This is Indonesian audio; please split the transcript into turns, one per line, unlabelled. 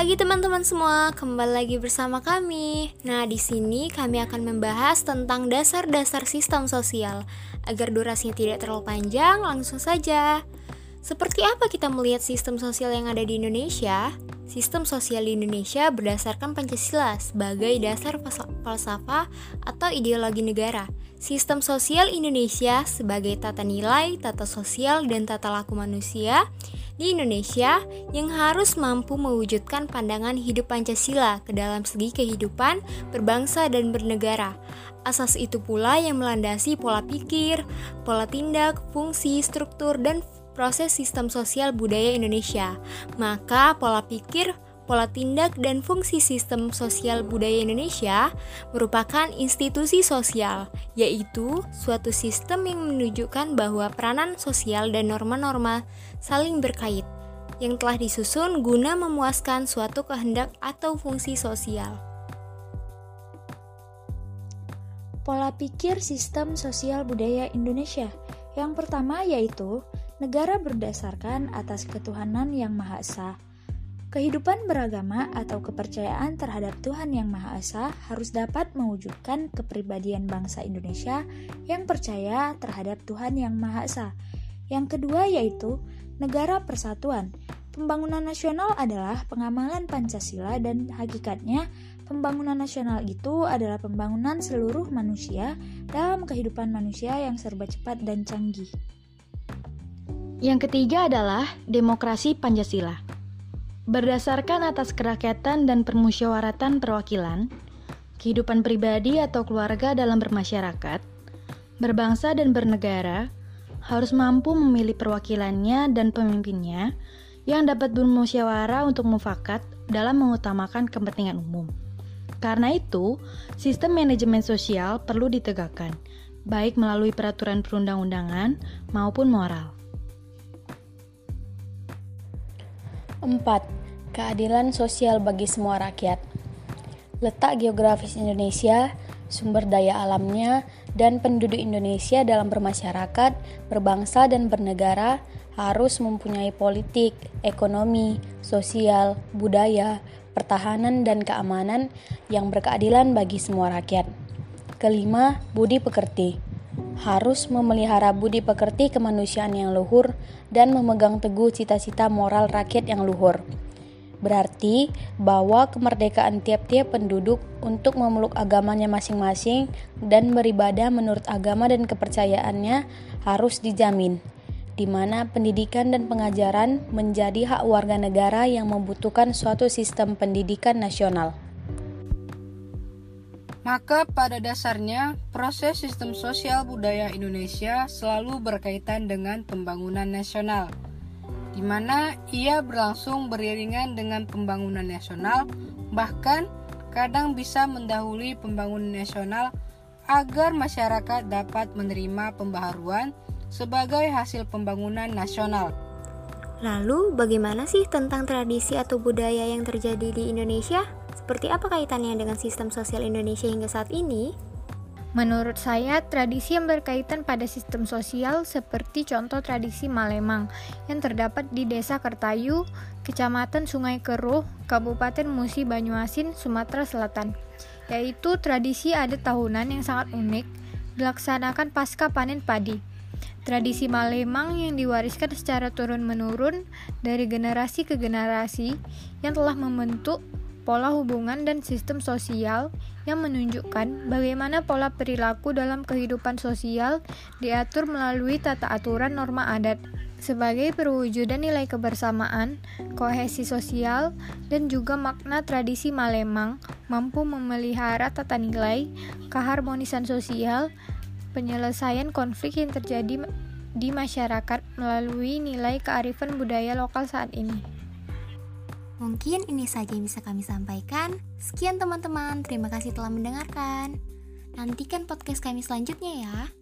Pagi teman-teman semua, kembali lagi bersama kami. Nah, di sini kami akan membahas tentang dasar-dasar sistem sosial. Agar durasinya tidak terlalu panjang, langsung saja. Seperti apa kita melihat sistem sosial yang ada di Indonesia? Sistem sosial di Indonesia berdasarkan Pancasila sebagai dasar falsafah atau ideologi negara. Sistem sosial Indonesia sebagai tata nilai, tata sosial, dan tata laku manusia di Indonesia yang harus mampu mewujudkan pandangan hidup Pancasila ke dalam segi kehidupan berbangsa dan bernegara. Asas itu pula yang melandasi pola pikir, pola tindak, fungsi, struktur, dan proses sistem sosial budaya Indonesia. Maka pola pikir, pola tindak dan fungsi sistem sosial budaya Indonesia merupakan institusi sosial, yaitu suatu sistem yang menunjukkan bahwa peranan sosial dan norma-norma saling berkait yang telah disusun guna memuaskan suatu kehendak atau fungsi sosial.
Pola pikir sistem sosial budaya Indonesia yang pertama yaitu negara berdasarkan atas ketuhanan yang Maha Esa Kehidupan beragama atau kepercayaan terhadap Tuhan Yang Maha Esa harus dapat mewujudkan kepribadian bangsa Indonesia yang percaya terhadap Tuhan Yang Maha Esa. Yang kedua yaitu negara persatuan. Pembangunan nasional adalah pengamalan Pancasila dan hakikatnya pembangunan nasional itu adalah pembangunan seluruh manusia dalam kehidupan manusia yang serba cepat dan canggih.
Yang ketiga adalah demokrasi Pancasila. Berdasarkan atas kerakyatan dan permusyawaratan perwakilan, kehidupan pribadi atau keluarga dalam bermasyarakat, berbangsa dan bernegara harus mampu memilih perwakilannya dan pemimpinnya yang dapat bermusyawarah untuk mufakat dalam mengutamakan kepentingan umum. Karena itu, sistem manajemen sosial perlu ditegakkan, baik melalui peraturan perundang-undangan maupun moral.
4 keadilan sosial bagi semua rakyat. Letak geografis Indonesia, sumber daya alamnya, dan penduduk Indonesia dalam bermasyarakat, berbangsa, dan bernegara harus mempunyai politik, ekonomi, sosial, budaya, pertahanan, dan keamanan yang berkeadilan bagi semua rakyat. Kelima, budi pekerti harus memelihara budi pekerti kemanusiaan yang luhur dan memegang teguh cita-cita moral rakyat yang luhur. Berarti bahwa kemerdekaan tiap-tiap penduduk untuk memeluk agamanya masing-masing dan beribadah menurut agama dan kepercayaannya harus dijamin, di mana pendidikan dan pengajaran menjadi hak warga negara yang membutuhkan suatu sistem pendidikan nasional.
Maka pada dasarnya, proses sistem sosial budaya Indonesia selalu berkaitan dengan pembangunan nasional di mana ia berlangsung beriringan dengan pembangunan nasional, bahkan kadang bisa mendahului pembangunan nasional agar masyarakat dapat menerima pembaharuan sebagai hasil pembangunan nasional.
Lalu, bagaimana sih tentang tradisi atau budaya yang terjadi di Indonesia? Seperti apa kaitannya dengan sistem sosial Indonesia hingga saat ini?
Menurut saya, tradisi yang berkaitan pada sistem sosial seperti contoh tradisi Malemang yang terdapat di Desa Kertayu, Kecamatan Sungai Keruh, Kabupaten Musi Banyuasin, Sumatera Selatan, yaitu tradisi adat tahunan yang sangat unik dilaksanakan pasca panen padi. Tradisi Malemang yang diwariskan secara turun-menurun dari generasi ke generasi yang telah membentuk pola hubungan dan sistem sosial yang menunjukkan bagaimana pola perilaku dalam kehidupan sosial diatur melalui tata aturan norma adat sebagai perwujudan nilai kebersamaan, kohesi sosial, dan juga makna tradisi Malemang mampu memelihara tata nilai, keharmonisan sosial, penyelesaian konflik yang terjadi di masyarakat melalui nilai kearifan budaya lokal saat ini.
Mungkin ini saja yang bisa kami sampaikan. Sekian teman-teman, terima kasih telah mendengarkan. Nantikan podcast kami selanjutnya ya.